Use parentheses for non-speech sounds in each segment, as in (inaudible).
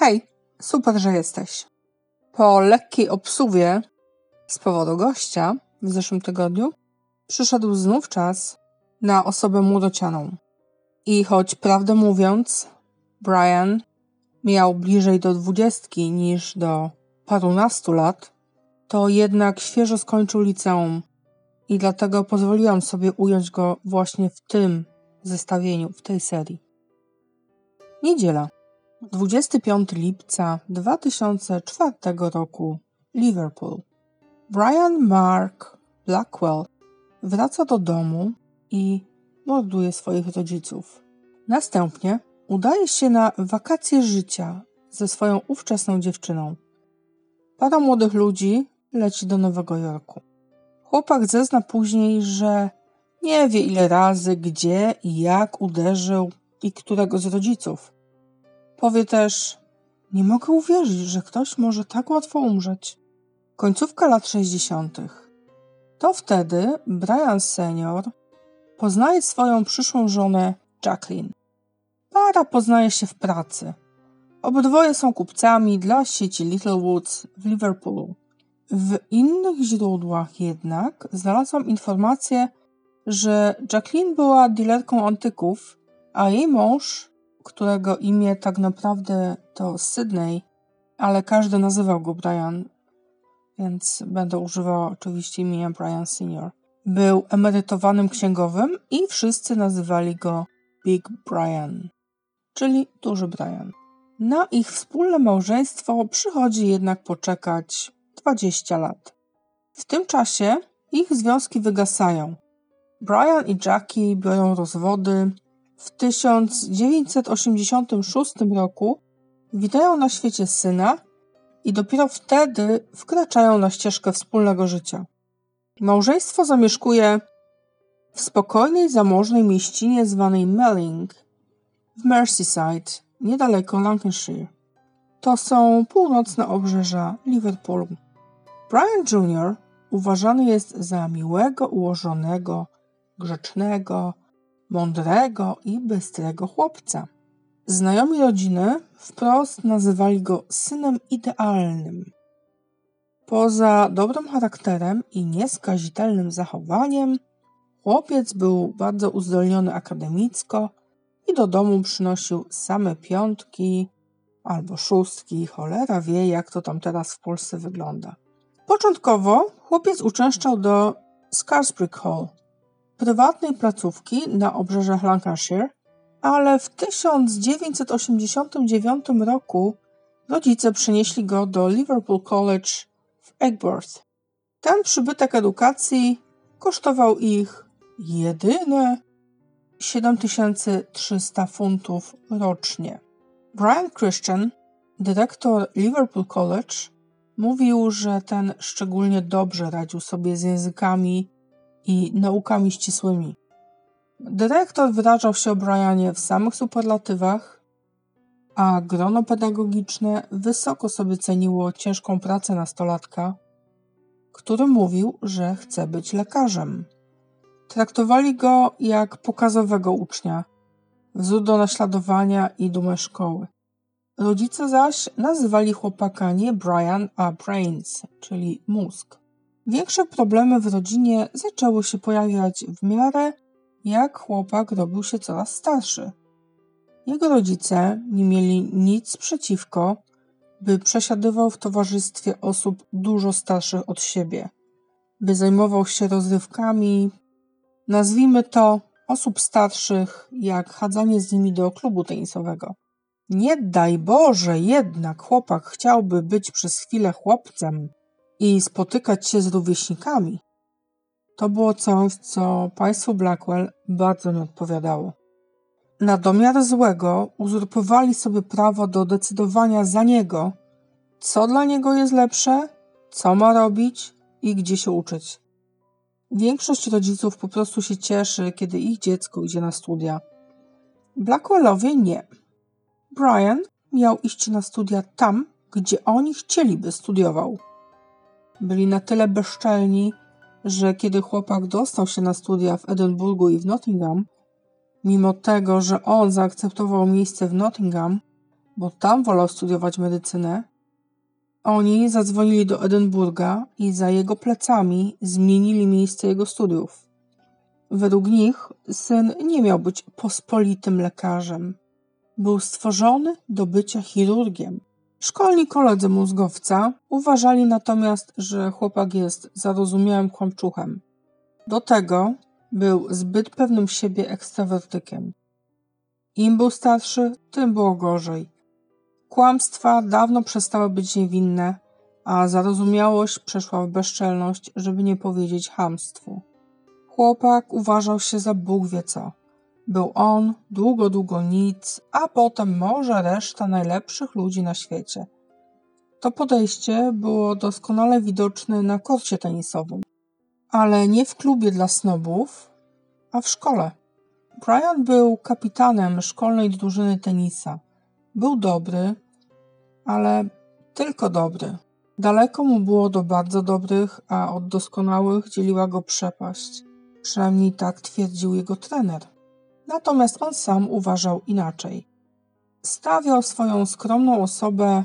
Hej, super, że jesteś. Po lekkiej obsuwie z powodu gościa w zeszłym tygodniu przyszedł znów czas na osobę młodocianą. I choć prawdę mówiąc, Brian miał bliżej do dwudziestki niż do parunastu lat, to jednak świeżo skończył liceum i dlatego pozwoliłam sobie ująć go właśnie w tym zestawieniu, w tej serii. Niedziela. 25 lipca 2004 roku Liverpool. Brian Mark Blackwell wraca do domu i morduje swoich rodziców. Następnie udaje się na wakacje życia ze swoją ówczesną dziewczyną. Para młodych ludzi leci do Nowego Jorku. Chłopak zezna później, że nie wie ile razy, gdzie i jak uderzył i którego z rodziców. Powie też: Nie mogę uwierzyć, że ktoś może tak łatwo umrzeć. Końcówka lat 60. To wtedy Brian senior poznaje swoją przyszłą żonę Jacqueline. Para poznaje się w pracy. Obydwoje są kupcami dla sieci Little Woods w Liverpoolu. W innych źródłach jednak znalazłam informację, że Jacqueline była dealerką antyków, a jej mąż, którego imię tak naprawdę to Sydney, ale każdy nazywał go Brian, więc będę używała oczywiście imienia Brian Senior. Był emerytowanym księgowym i wszyscy nazywali go Big Brian, czyli Duży Brian. Na ich wspólne małżeństwo przychodzi jednak poczekać 20 lat. W tym czasie ich związki wygasają. Brian i Jackie biorą rozwody. W 1986 roku witają na świecie syna i dopiero wtedy wkraczają na ścieżkę wspólnego życia. Małżeństwo zamieszkuje w spokojnej, zamożnej mieścinie zwanej Melling w Merseyside, niedaleko Lancashire. To są północne obrzeża Liverpoolu. Brian Jr. uważany jest za miłego, ułożonego, grzecznego, mądrego i bystrego chłopca. Znajomi rodziny wprost nazywali go synem idealnym. Poza dobrym charakterem i nieskazitelnym zachowaniem, chłopiec był bardzo uzdolniony akademicko i do domu przynosił same piątki albo szóstki. Cholera wie, jak to tam teraz w Polsce wygląda. Początkowo chłopiec uczęszczał do Scarisbrick Hall, prywatnej placówki na obrzeżach Lancashire, ale w 1989 roku rodzice przenieśli go do Liverpool College w Egworth. Ten przybytek edukacji kosztował ich jedyne 7300 funtów rocznie. Brian Christian, dyrektor Liverpool College, mówił, że ten szczególnie dobrze radził sobie z językami i naukami ścisłymi. Dyrektor wyrażał się o Brianie w samych superlatywach, a grono pedagogiczne wysoko sobie ceniło ciężką pracę nastolatka, który mówił, że chce być lekarzem. Traktowali go jak pokazowego ucznia, wzór do naśladowania i dumę szkoły. Rodzice zaś nazywali chłopaka nie Brian, a Brains, czyli mózg. Większe problemy w rodzinie zaczęły się pojawiać w miarę, jak chłopak robił się coraz starszy. Jego rodzice nie mieli nic przeciwko, by przesiadywał w towarzystwie osób dużo starszych od siebie, by zajmował się rozrywkami, nazwijmy to osób starszych, jak chadzanie z nimi do klubu tenisowego. Nie daj Boże, jednak chłopak chciałby być przez chwilę chłopcem i spotykać się z rówieśnikami. To było coś, co państwu Blackwell bardzo nie odpowiadało. Na domiar złego uzurpowali sobie prawo do decydowania za niego, co dla niego jest lepsze, co ma robić i gdzie się uczyć. Większość rodziców po prostu się cieszy, kiedy ich dziecko idzie na studia. Blackwellowie nie. Brian miał iść na studia tam, gdzie oni chcieliby studiował. Byli na tyle bezczelni, że kiedy chłopak dostał się na studia w Edynburgu i w Nottingham, mimo tego, że on zaakceptował miejsce w Nottingham, bo tam wolał studiować medycynę, oni zadzwonili do Edynburga i za jego plecami zmienili miejsce jego studiów. Według nich syn nie miał być pospolitym lekarzem. Był stworzony do bycia chirurgiem. Szkolni koledzy mózgowca uważali natomiast, że chłopak jest zarozumiałym kłamczuchem. Do tego był zbyt pewnym siebie ekstrawertykiem. Im był starszy, tym było gorzej. Kłamstwa dawno przestały być niewinne, a zarozumiałość przeszła w bezczelność, żeby nie powiedzieć hamstwu. Chłopak uważał się za Bóg wie co. Był on, długo, długo nic, a potem może reszta najlepszych ludzi na świecie. To podejście było doskonale widoczne na korcie tenisowym, ale nie w klubie dla snobów, a w szkole. Brian był kapitanem szkolnej drużyny tenisa. Był dobry, ale tylko dobry. Daleko mu było do bardzo dobrych, a od doskonałych dzieliła go przepaść. Przynajmniej tak twierdził jego trener. Natomiast on sam uważał inaczej. Stawiał swoją skromną osobę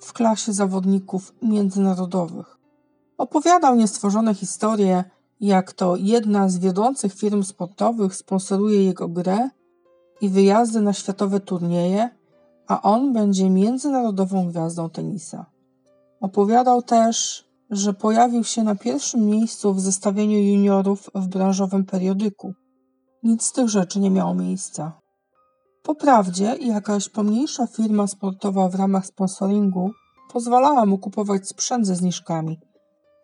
w klasie zawodników międzynarodowych. Opowiadał niestworzone historie, jak to jedna z wiodących firm sportowych sponsoruje jego grę i wyjazdy na światowe turnieje, a on będzie międzynarodową gwiazdą tenisa. Opowiadał też, że pojawił się na pierwszym miejscu w zestawieniu juniorów w branżowym periodyku. Nic z tych rzeczy nie miało miejsca. Po prawdzie, jakaś pomniejsza firma sportowa w ramach sponsoringu pozwalała mu kupować sprzęt ze zniżkami,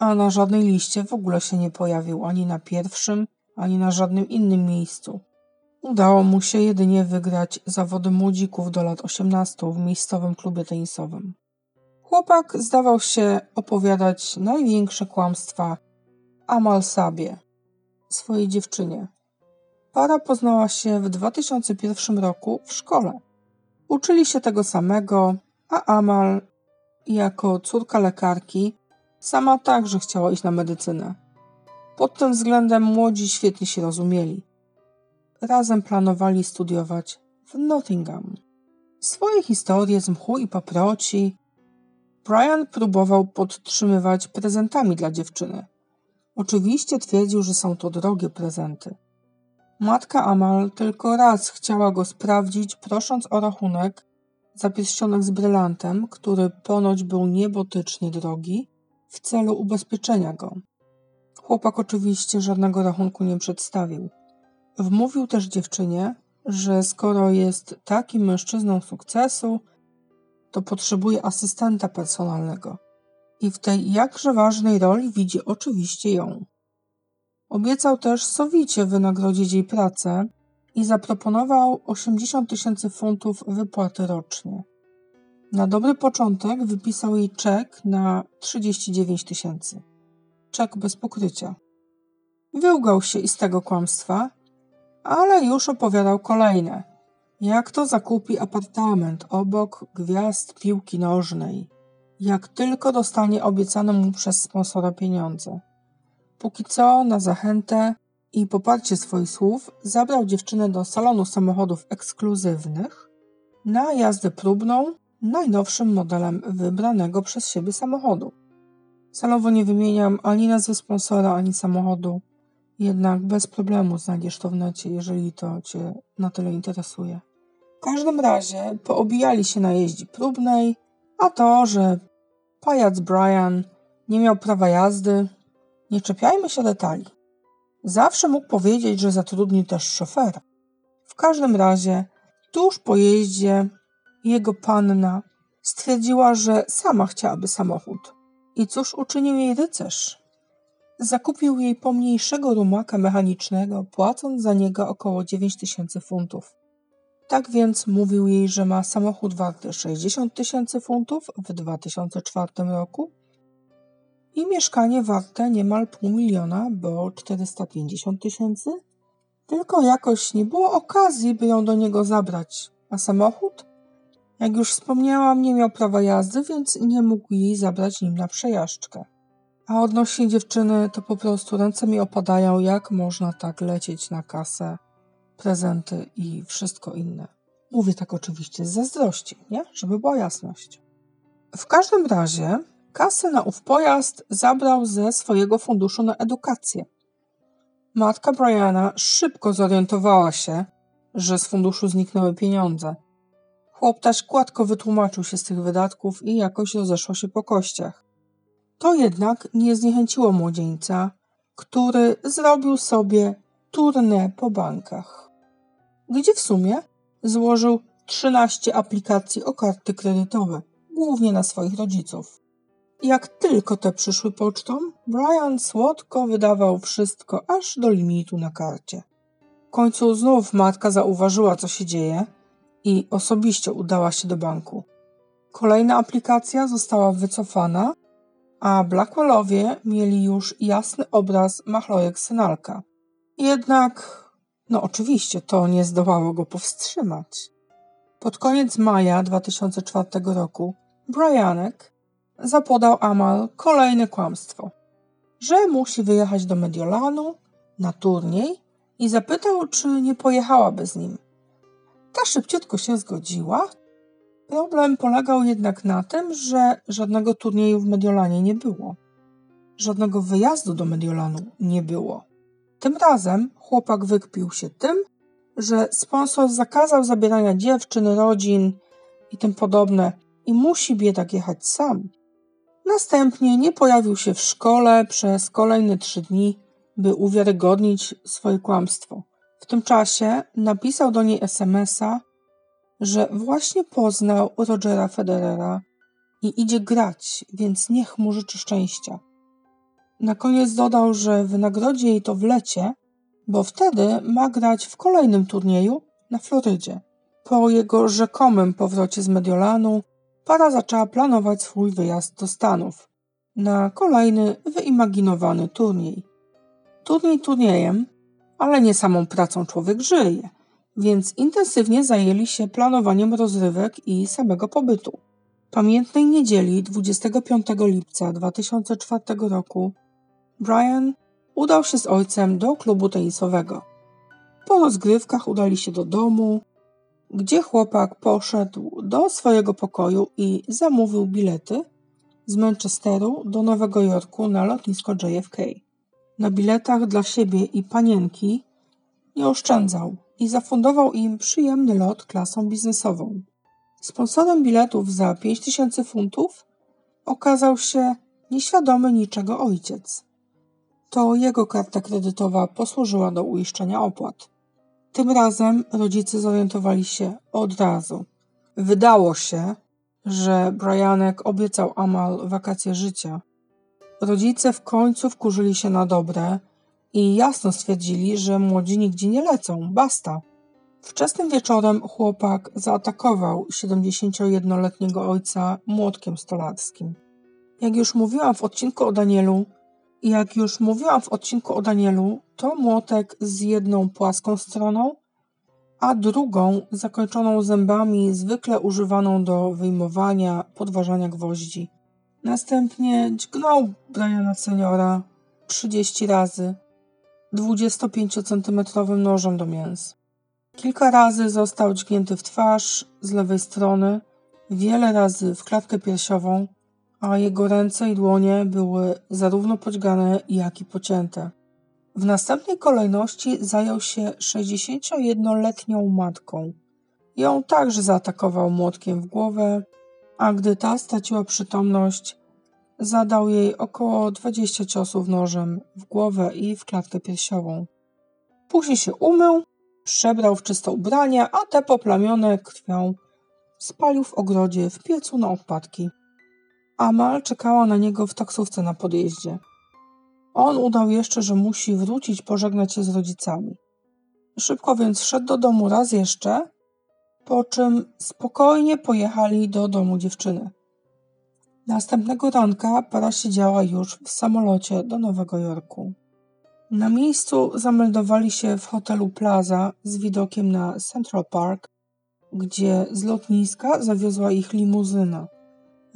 a na żadnej liście w ogóle się nie pojawił ani na pierwszym, ani na żadnym innym miejscu. Udało mu się jedynie wygrać zawody młodzików do lat 18 w miejscowym klubie tenisowym. Chłopak zdawał się opowiadać największe kłamstwa Amal Sabie, swojej dziewczynie. Para poznała się w 2001 roku w szkole. Uczyli się tego samego, a Amal, jako córka lekarki, sama także chciała iść na medycynę. Pod tym względem młodzi świetnie się rozumieli. Razem planowali studiować w Nottingham. Swoje historie z mchu i paproci Brian próbował podtrzymywać prezentami dla dziewczyny. Oczywiście twierdził, że są to drogie prezenty. Matka Amal tylko raz chciała go sprawdzić, prosząc o rachunek za pierścionek z brylantem, który ponoć był niebotycznie drogi, w celu ubezpieczenia go. Chłopak oczywiście żadnego rachunku nie przedstawił. Wmówił też dziewczynie, że skoro jest takim mężczyzną sukcesu, to potrzebuje asystenta personalnego. I w tej jakże ważnej roli widzi oczywiście ją. Obiecał też sowicie wynagrodzić jej pracę i zaproponował 80 tysięcy funtów wypłaty rocznie. Na dobry początek wypisał jej czek na 39 tysięcy. Czek bez pokrycia. Wyłgał się i z tego kłamstwa, ale już opowiadał kolejne. Jak to zakupi apartament obok gwiazd piłki nożnej? Jak tylko dostanie obiecane mu przez sponsora pieniądze. Póki co, na zachętę i poparcie swoich słów, zabrał dziewczynę do salonu samochodów ekskluzywnych na jazdę próbną najnowszym modelem wybranego przez siebie samochodu. Salowo nie wymieniam ani nazwy sponsora, ani samochodu, jednak bez problemu znajdziesz to w necie, jeżeli to Cię na tyle interesuje. W każdym razie poobijali się na jeździ próbnej, a to, że pajac Brian nie miał prawa jazdy, nie czepiajmy się detali. Zawsze mógł powiedzieć, że zatrudni też szofera. W każdym razie, tuż po jeździe, jego panna stwierdziła, że sama chciałaby samochód. I cóż uczynił jej rycerz? Zakupił jej pomniejszego rumaka mechanicznego, płacąc za niego około 9 tysięcy funtów. Tak więc mówił jej, że ma samochód warty 60 tysięcy funtów w 2004 roku i mieszkanie warte niemal pół miliona, bo 450 tysięcy. Tylko jakoś nie było okazji, by ją do niego zabrać. A samochód? Jak już wspomniałam, nie miał prawa jazdy, więc nie mógł jej zabrać nim na przejażdżkę. A odnośnie dziewczyny, to po prostu ręce mi opadają, jak można tak lecieć na kasę, prezenty i wszystko inne. Mówię tak oczywiście z zazdrości, nie? Żeby była jasność. W każdym razie kasę na ów pojazd zabrał ze swojego funduszu na edukację. Matka Briana szybko zorientowała się, że z funduszu zniknęły pieniądze. Chłoptaś gładko wytłumaczył się z tych wydatków i jakoś rozeszło się po kościach. To jednak nie zniechęciło młodzieńca, który zrobił sobie turnę po bankach, gdzie w sumie złożył 13 aplikacji o karty kredytowe, głównie na swoich rodziców. Jak tylko te przyszły pocztą, Brian słodko wydawał wszystko aż do limitu na karcie. W końcu znów matka zauważyła, co się dzieje i osobiście udała się do banku. Kolejna aplikacja została wycofana, a Blackwellowie mieli już jasny obraz machlojek synalka. Jednak, no oczywiście, to nie zdołało go powstrzymać. Pod koniec maja 2004 roku Brianek zapodał Amal kolejne kłamstwo, że musi wyjechać do Mediolanu na turniej i zapytał, czy nie pojechałaby z nim. Ta szybciutko się zgodziła. Problem polegał jednak na tym, że żadnego turnieju w Mediolanie nie było. Żadnego wyjazdu do Mediolanu nie było. Tym razem chłopak wykpił się tym, że sponsor zakazał zabierania dziewczyn, rodzin i tym podobne i musi biedak jechać sam. Następnie nie pojawił się w szkole przez kolejne trzy dni, by uwiarygodnić swoje kłamstwo. W tym czasie napisał do niej SMS-a, że właśnie poznał Rogera Federera i idzie grać, więc niech mu życzy szczęścia. Na koniec dodał, że wynagrodzi jej to w lecie, bo wtedy ma grać w kolejnym turnieju na Florydzie. Po jego rzekomym powrocie z Mediolanu para zaczęła planować swój wyjazd do Stanów na kolejny wyimaginowany turniej. Turniej turniejem, ale nie samą pracą człowiek żyje, więc intensywnie zajęli się planowaniem rozrywek i samego pobytu. Pamiętnej niedzieli 25 lipca 2004 roku Brian udał się z ojcem do klubu tenisowego. Po rozgrywkach udali się do domu, gdzie chłopak poszedł do swojego pokoju i zamówił bilety z Manchesteru do Nowego Jorku na lotnisko JFK. Na biletach dla siebie i panienki nie oszczędzał i zafundował im przyjemny lot klasą biznesową. Sponsorem biletów za 5000 funtów okazał się nieświadomy niczego ojciec. To jego karta kredytowa posłużyła do uiszczenia opłat. Tym razem rodzice zorientowali się od razu. Wydało się, że Brianek obiecał Amal wakacje życia. Rodzice w końcu wkurzyli się na dobre i jasno stwierdzili, że młodzi nigdzie nie lecą, basta. Wczesnym wieczorem chłopak zaatakował 71-letniego ojca młotkiem stolarskim. Jak już mówiłam w odcinku o Danielu, jak już mówiłam w odcinku o Danielu, to młotek z jedną płaską stroną, a drugą zakończoną zębami, zwykle używaną do wyjmowania, podważania gwoździ. Następnie dźgnął Briana seniora 30 razy 25-centymetrowym nożem do mięs. Kilka razy został dźgnięty w twarz z lewej strony, wiele razy w klatkę piersiową, a jego ręce i dłonie były zarówno podźgane, jak i pocięte. W następnej kolejności zajął się 61-letnią matką. Ją także zaatakował młotkiem w głowę, a gdy ta straciła przytomność, zadał jej około 20 ciosów nożem w głowę i w klatkę piersiową. Później się umył, przebrał w czyste ubrania, a te poplamione krwią spalił w ogrodzie w piecu na odpadki. Amal czekała na niego w taksówce na podjeździe. On udał jeszcze, że musi wrócić pożegnać się z rodzicami. Szybko więc szedł do domu raz jeszcze, po czym spokojnie pojechali do domu dziewczyny. Następnego ranka para siedziała już w samolocie do Nowego Jorku. Na miejscu zameldowali się w hotelu Plaza z widokiem na Central Park, gdzie z lotniska zawiozła ich limuzyna.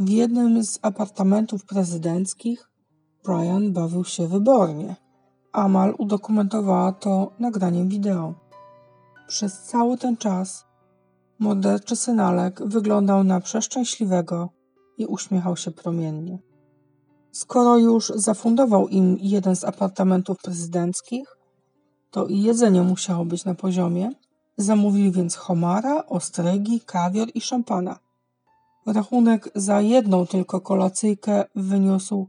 W jednym z apartamentów prezydenckich Brian bawił się wybornie. Amal udokumentowała to nagraniem wideo. Przez cały ten czas Morderczy synalek wyglądał na przeszczęśliwego i uśmiechał się promiennie. Skoro już zafundował im jeden z apartamentów prezydenckich, to i jedzenie musiało być na poziomie. Zamówili więc homara, ostrygi, kawior i szampana. Rachunek za jedną tylko kolacyjkę wyniósł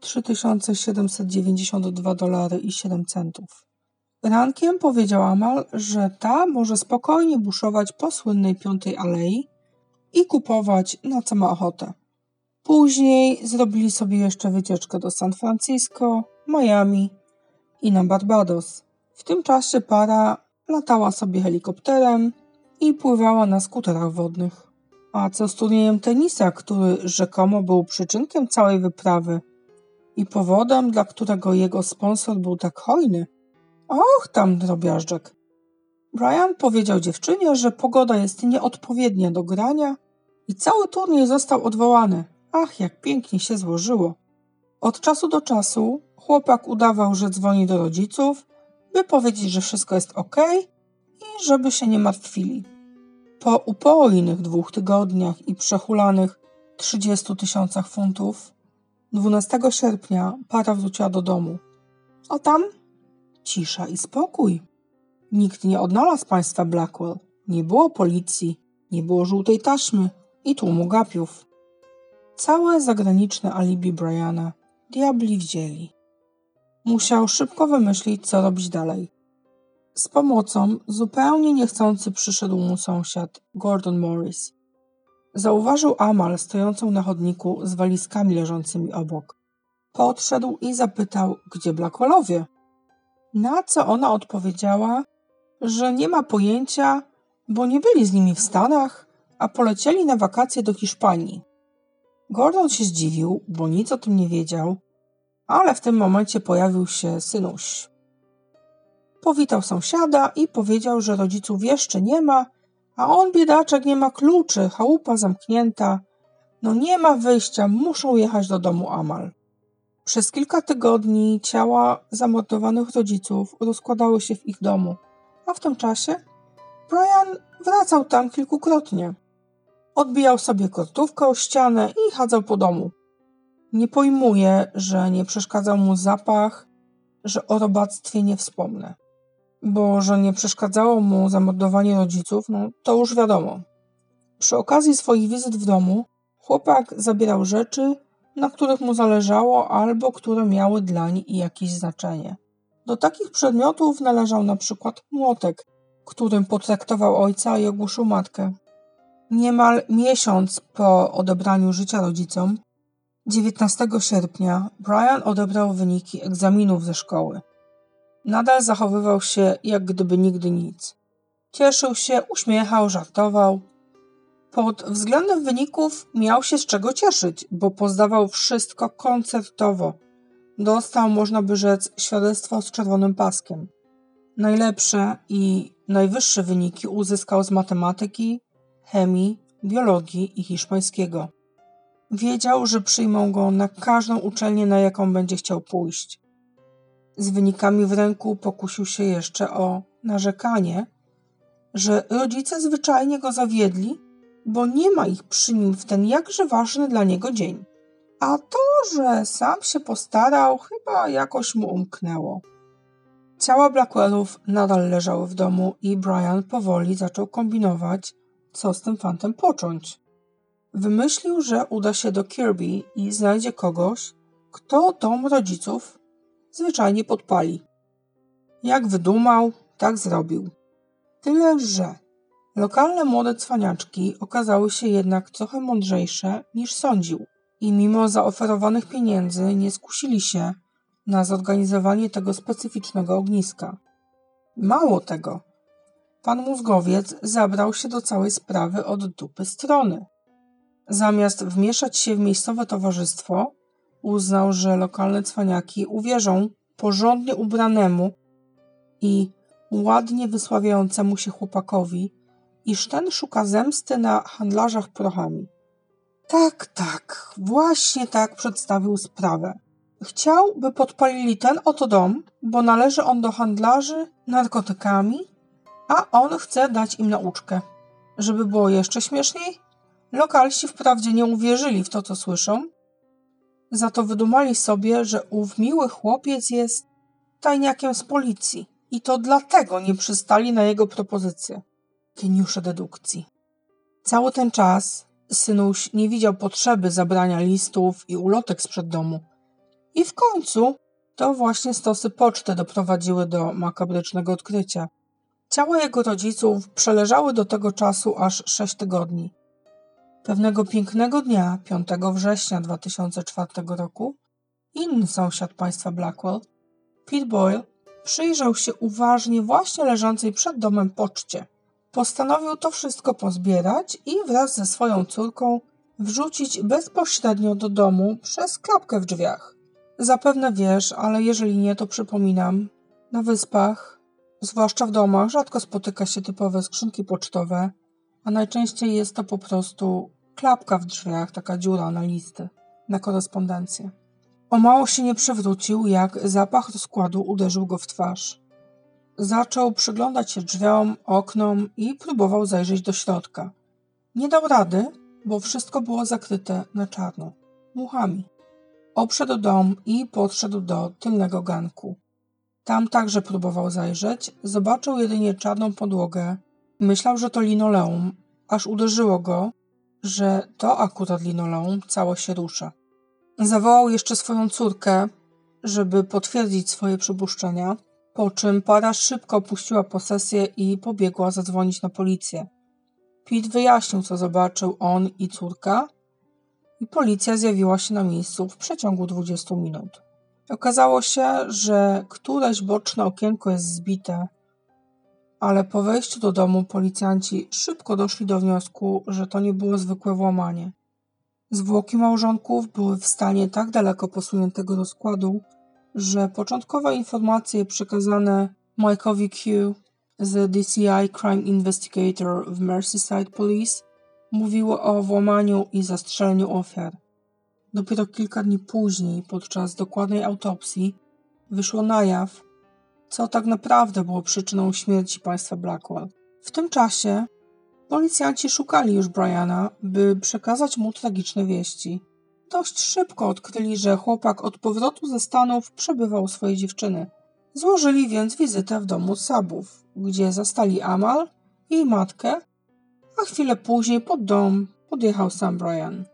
3792 dolary i 7 centów. Rankiem powiedział Amal, że ta może spokojnie buszować po słynnej Piątej Alei i kupować na co ma ochotę. Później zrobili sobie jeszcze wycieczkę do San Francisco, Miami i na Barbados. W tym czasie para latała sobie helikopterem i pływała na skuterach wodnych. A co z turniejem tenisa, który rzekomo był przyczynkiem całej wyprawy i powodem, dla którego jego sponsor był tak hojny? Och, tam drobiażdżek. Brian powiedział dziewczynie, że pogoda jest nieodpowiednia do grania i cały turniej został odwołany. Ach, jak pięknie się złożyło. Od czasu do czasu chłopak udawał, że dzwoni do rodziców, by powiedzieć, że wszystko jest ok i żeby się nie martwili. Po upojnych dwóch tygodniach i przehulanych 30 tysiącach funtów, 12 sierpnia para wróciła do domu. A tam cisza i spokój. Nikt nie odnalazł państwa Blackwell. Nie było policji, nie było żółtej taśmy i tłumu gapiów. Całe zagraniczne alibi Briana diabli wzięli. Musiał szybko wymyślić, co robić dalej. Z pomocą zupełnie niechcący przyszedł mu sąsiad, Gordon Morris. Zauważył Amal stojącą na chodniku z walizkami leżącymi obok. Podszedł i zapytał, gdzie Blackwellowie. Na co ona odpowiedziała, że nie ma pojęcia, bo nie byli z nimi w Stanach, a polecieli na wakacje do Hiszpanii. Gordon się zdziwił, bo nic o tym nie wiedział, ale w tym momencie pojawił się synuś. Powitał sąsiada i powiedział, że rodziców jeszcze nie ma, a on, biedaczek, nie ma kluczy, chałupa zamknięta. No nie ma wyjścia, muszą jechać do domu Amal. Przez kilka tygodni ciała zamordowanych rodziców rozkładały się w ich domu, a w tym czasie Brian wracał tam kilkukrotnie. Odbijał sobie kortówkę o ścianę i chadzał po domu. Nie pojmuje, że nie przeszkadzał mu zapach, że o robactwie nie wspomnę. Bo że nie przeszkadzało mu zamordowanie rodziców, no to już wiadomo. Przy okazji swoich wizyt w domu chłopak zabierał rzeczy, na których mu zależało albo które miały dlań jakieś znaczenie. Do takich przedmiotów należał na przykład młotek, którym potraktował ojca i ogłuszył matkę. Niemal miesiąc po odebraniu życia rodzicom, 19 sierpnia Brian odebrał wyniki egzaminów ze szkoły. Nadal zachowywał się jak gdyby nigdy nic. Cieszył się, uśmiechał, żartował. Pod względem wyników miał się z czego cieszyć, bo pozdawał wszystko koncertowo. Dostał, można by rzec, świadectwo z czerwonym paskiem. Najlepsze i najwyższe wyniki uzyskał z matematyki, chemii, biologii i hiszpańskiego. Wiedział, że przyjmą go na każdą uczelnię, na jaką będzie chciał pójść. Z wynikami w ręku pokusił się jeszcze o narzekanie, że rodzice zwyczajnie go zawiedli, bo nie ma ich przy nim w ten jakże ważny dla niego dzień. A to, że sam się postarał, chyba jakoś mu umknęło. Ciała Blackwellów nadal leżały w domu i Brian powoli zaczął kombinować, co z tym fantem począć. Wymyślił, że uda się do Kirby i znajdzie kogoś, kto dom rodziców zwyczajnie podpali. Jak wydumał, tak zrobił. Tyle, że lokalne młode cwaniaczki okazały się jednak trochę mądrzejsze niż sądził i mimo zaoferowanych pieniędzy nie skusili się na zorganizowanie tego specyficznego ogniska. Mało tego, pan mózgowiec zabrał się do całej sprawy od dupy strony. Zamiast wmieszać się w miejscowe towarzystwo, uznał, że lokalne cwaniaki uwierzą porządnie ubranemu i ładnie wysławiającemu się chłopakowi, iż ten szuka zemsty na handlarzach prochami. Tak, tak, właśnie tak przedstawił sprawę. Chciał, by podpalili ten oto dom, bo należy on do handlarzy narkotykami, a on chce dać im nauczkę, Żeby było jeszcze śmieszniej, lokalsi wprawdzie nie uwierzyli w to, co słyszą, za to wydumali sobie, że ów miły chłopiec jest tajniakiem z policji i to dlatego nie przystali na jego propozycję. Geniusze dedukcji. Cały ten czas synuś nie widział potrzeby zabrania listów i ulotek sprzed domu. I w końcu to właśnie stosy poczty doprowadziły do makabrycznego odkrycia. Ciała jego rodziców przeleżały do tego czasu aż sześć tygodni. Pewnego pięknego dnia, 5 września 2004 roku, inny sąsiad państwa Blackwell, Pete Boyle, przyjrzał się uważnie właśnie leżącej przed domem poczcie. Postanowił to wszystko pozbierać i wraz ze swoją córką wrzucić bezpośrednio do domu przez klapkę w drzwiach. Zapewne wiesz, ale jeżeli nie, to przypominam. Na wyspach, zwłaszcza w domach, rzadko spotyka się typowe skrzynki pocztowe, a najczęściej jest to po prostu klapka w drzwiach, taka dziura na listy, na korespondencję. O mało się nie przewrócił, jak zapach rozkładu uderzył go w twarz. Zaczął przyglądać się drzwiom, oknom i próbował zajrzeć do środka. Nie dał rady, bo wszystko było zakryte na czarno muchami. Obszedł dom i podszedł do tylnego ganku. Tam także próbował zajrzeć, zobaczył jedynie czarną podłogę. Myślał, że to linoleum, aż uderzyło go, że to akurat linoleum cało się rusza. Zawołał jeszcze swoją córkę, żeby potwierdzić swoje przypuszczenia, po czym para szybko opuściła posesję i pobiegła zadzwonić na policję. Pete wyjaśnił, co zobaczył on i córka, i policja zjawiła się na miejscu w przeciągu 20 minut. Okazało się, że któreś boczne okienko jest zbite, ale po wejściu do domu policjanci szybko doszli do wniosku, że to nie było zwykłe włamanie. Zwłoki małżonków były w stanie tak daleko posuniętego rozkładu, że początkowe informacje przekazane Mike'owi Q z DCI Crime Investigator w Merseyside Police mówiły o włamaniu i zastrzeleniu ofiar. Dopiero kilka dni później, podczas dokładnej autopsji, wyszło na jaw, co tak naprawdę było przyczyną śmierci państwa Blackwell. W tym czasie policjanci szukali już Briana, by przekazać mu tragiczne wieści. Dość szybko odkryli, że chłopak od powrotu ze Stanów przebywał u swojej dziewczyny. Złożyli więc wizytę w domu Sabów, gdzie zastali Amal, jej matkę, a chwilę później pod dom podjechał sam Brian.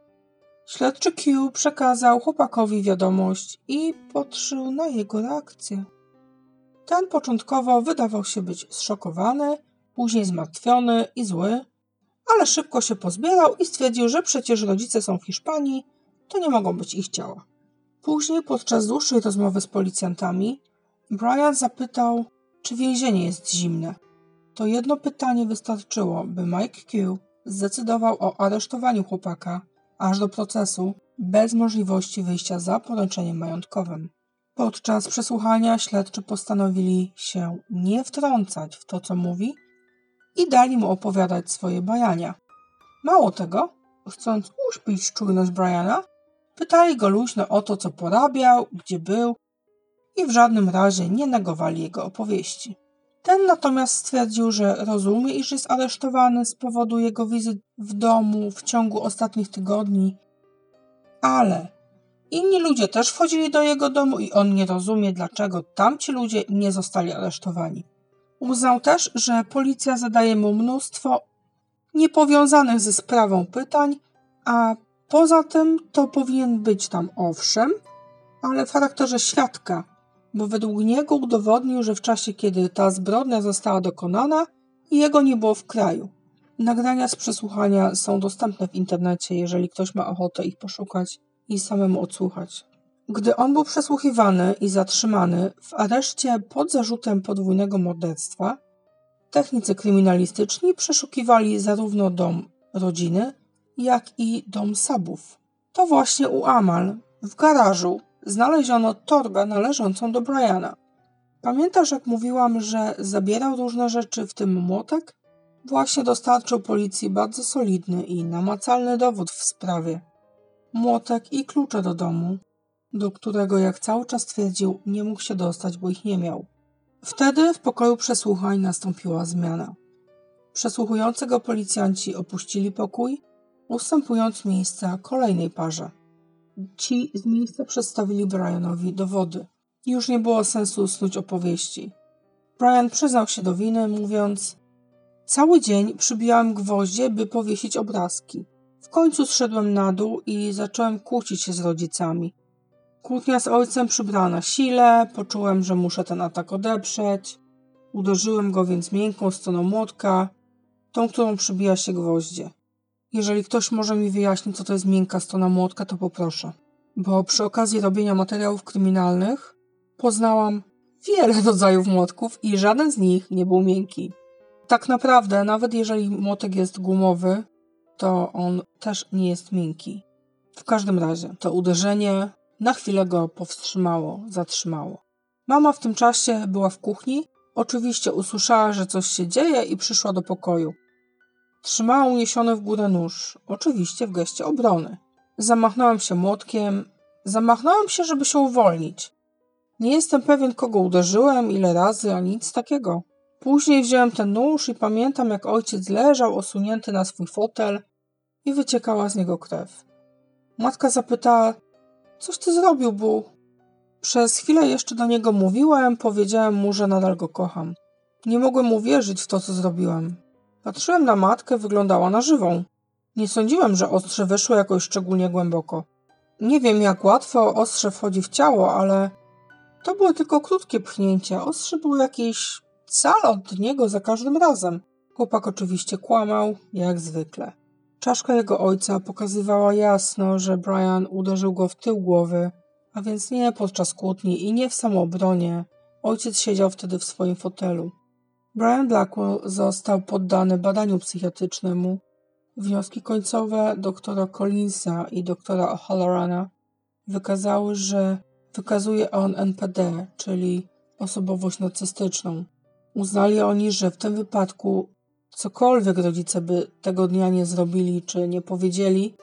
Śledczy Q przekazał chłopakowi wiadomość i patrzył na jego reakcję. Ten początkowo wydawał się być zszokowany, później zmartwiony i zły, ale szybko się pozbierał i stwierdził, że przecież rodzice są w Hiszpanii, to nie mogą być ich ciała. Później, podczas dłuższej rozmowy z policjantami, Brian zapytał, czy więzienie jest zimne. To jedno pytanie wystarczyło, by Mike Q zdecydował o aresztowaniu chłopaka aż do procesu bez możliwości wyjścia za poręczeniem majątkowym. Podczas przesłuchania śledczy postanowili się nie wtrącać w to, co mówi i dali mu opowiadać swoje bajania. Mało tego, chcąc uśpić czujność Briana, pytali go luźno o to, co porabiał, gdzie był i w żadnym razie nie negowali jego opowieści. Ten natomiast stwierdził, że rozumie, iż jest aresztowany z powodu jego wizyt w domu w ciągu ostatnich tygodni, ale inni ludzie też wchodzili do jego domu i on nie rozumie, dlaczego tamci ludzie nie zostali aresztowani. Uznał też, że policja zadaje mu mnóstwo niepowiązanych ze sprawą pytań, a poza tym to powinien być tam owszem, ale w charakterze świadka, bo według niego udowodnił, że w czasie, kiedy ta zbrodnia została dokonana, jego nie było w kraju. Nagrania z przesłuchania są dostępne w internecie, jeżeli ktoś ma ochotę ich poszukać i samemu odsłuchać. Gdy on był przesłuchiwany i zatrzymany w areszcie pod zarzutem podwójnego morderstwa, technicy kryminalistyczni przeszukiwali zarówno dom rodziny, jak i dom Sabów. To właśnie u Amal, w garażu, znaleziono torbę należącą do Briana. Pamiętasz, jak mówiłam, że zabierał różne rzeczy, w tym młotek? Właśnie dostarczył policji bardzo solidny i namacalny dowód w sprawie. Młotek i klucze do domu, do którego, jak cały czas twierdził, nie mógł się dostać, bo ich nie miał. Wtedy w pokoju przesłuchań nastąpiła zmiana. Przesłuchujący go policjanci opuścili pokój, ustępując miejsca kolejnej parze. Ci z miejsca przedstawili Brianowi dowody. Już nie było sensu snuć opowieści. Brian przyznał się do winy, mówiąc: Cały dzień przybijałem gwoździe, by powiesić obrazki. W końcu zszedłem na dół i zacząłem kłócić się z rodzicami. Kłótnia z ojcem przybrała na sile, poczułem, że muszę ten atak odeprzeć. Uderzyłem go więc miękką stroną młotka, tą, którą przybija się gwoździe. Jeżeli ktoś może mi wyjaśnić, co to jest miękka strona młotka, to poproszę. Bo przy okazji robienia materiałów kryminalnych poznałam wiele (laughs) rodzajów młotków i żaden z nich nie był miękki. Tak naprawdę, nawet jeżeli młotek jest gumowy, to on też nie jest miękki. W każdym razie, to uderzenie na chwilę go powstrzymało, zatrzymało. Mama w tym czasie była w kuchni. Oczywiście usłyszała, że coś się dzieje i przyszła do pokoju. Trzymała uniesiony w górę nóż, oczywiście w geście obrony. Zamachnąłem się młotkiem, zamachnąłem się, żeby się uwolnić. Nie jestem pewien, kogo uderzyłem, ile razy, a nic takiego. Później wziąłem ten nóż i pamiętam, jak ojciec leżał osunięty na swój fotel i wyciekała z niego krew. Matka zapytała, coś ty zrobił, Bu? Przez chwilę jeszcze do niego mówiłem, powiedziałem mu, że nadal go kocham. Nie mogłem uwierzyć w to, co zrobiłem. Patrzyłem na matkę, wyglądała na żywą. Nie sądziłem, że ostrze wyszło jakoś szczególnie głęboko. Nie wiem, jak łatwo ostrze wchodzi w ciało, ale to było tylko krótkie pchnięcie. Ostrze było jakieś cal od niego za każdym razem. Chłopak oczywiście kłamał, jak zwykle. Czaszka jego ojca pokazywała jasno, że Brian uderzył go w tył głowy, a więc nie podczas kłótni i nie w samoobronie. Ojciec siedział wtedy w swoim fotelu. Brian Blackwell został poddany badaniu psychiatrycznemu. Wnioski końcowe doktora Collinsa i doktora O'Hallorana wykazały, że wykazuje on NPD, czyli osobowość narcystyczną. Uznali oni, że w tym wypadku cokolwiek rodzice by tego dnia nie zrobili czy nie powiedzieli,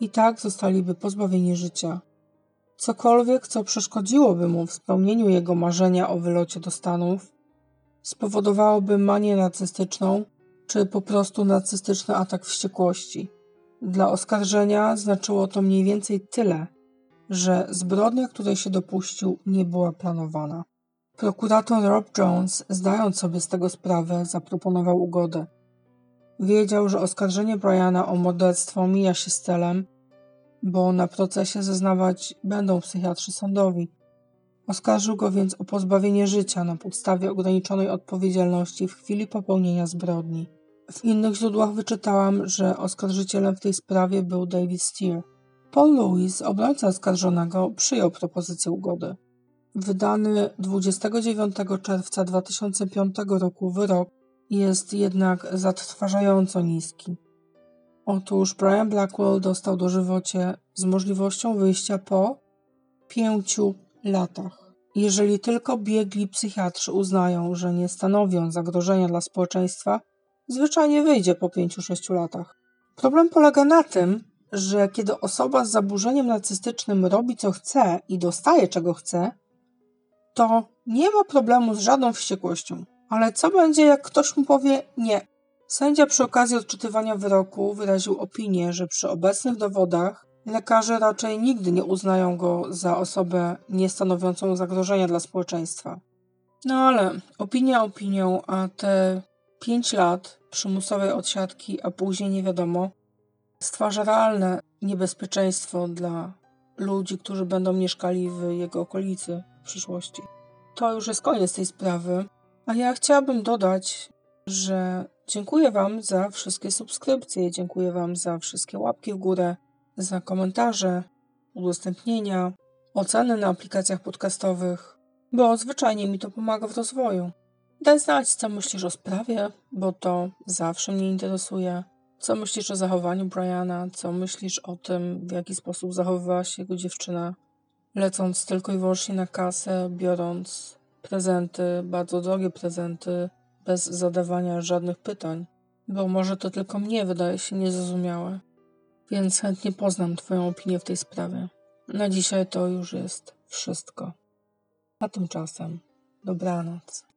i tak zostaliby pozbawieni życia. Cokolwiek, co przeszkodziłoby mu w spełnieniu jego marzenia o wylocie do Stanów, spowodowałoby manię narcystyczną czy po prostu narcystyczny atak wściekłości. Dla oskarżenia znaczyło to mniej więcej tyle, że zbrodnia, której się dopuścił, nie była planowana. Prokurator Rob Jones, zdając sobie z tego sprawę, zaproponował ugodę. Wiedział, że oskarżenie Briana o morderstwo mija się z celem, bo na procesie zeznawać będą psychiatrzy sądowi. Oskarżył go więc o pozbawienie życia na podstawie ograniczonej odpowiedzialności w chwili popełnienia zbrodni. W innych źródłach wyczytałam, że oskarżycielem w tej sprawie był David Steer. Paul Lewis, obrońca oskarżonego, przyjął propozycję ugody. Wydany 29 czerwca 2005 roku wyrok jest jednak zatrważająco niski. Otóż Brian Blackwell dostał dożywocie z możliwością wyjścia po pięciu latach. Jeżeli tylko biegli psychiatrzy uznają, że nie stanowią zagrożenia dla społeczeństwa, zwyczajnie wyjdzie po pięciu, sześciu latach. Problem polega na tym, że kiedy osoba z zaburzeniem narcystycznym robi co chce i dostaje czego chce, to nie ma problemu z żadną wściekłością. Ale co będzie, jak ktoś mu powie nie? Sędzia przy okazji odczytywania wyroku wyraził opinię, że przy obecnych dowodach lekarze raczej nigdy nie uznają go za osobę niestanowiącą zagrożenia dla społeczeństwa. No ale opinia opinią, a te 5 lat przymusowej odsiadki, a później nie wiadomo, stwarza realne niebezpieczeństwo dla ludzi, którzy będą mieszkali w jego okolicy przyszłości. To już jest koniec tej sprawy, a ja chciałabym dodać, że dziękuję Wam za wszystkie subskrypcje, dziękuję Wam za wszystkie łapki w górę, za komentarze, udostępnienia, oceny na aplikacjach podcastowych, bo zwyczajnie mi to pomaga w rozwoju. Daj znać, co myślisz o sprawie, bo to zawsze mnie interesuje. Co myślisz o zachowaniu Briana? Co myślisz o tym, w jaki sposób zachowywała się jego dziewczyna? Lecąc tylko i wyłącznie na kasę, biorąc prezenty, bardzo drogie prezenty, bez zadawania żadnych pytań, bo może to tylko mnie wydaje się niezrozumiałe. Więc chętnie poznam Twoją opinię w tej sprawie. Na dzisiaj to już jest wszystko. A tymczasem dobranoc.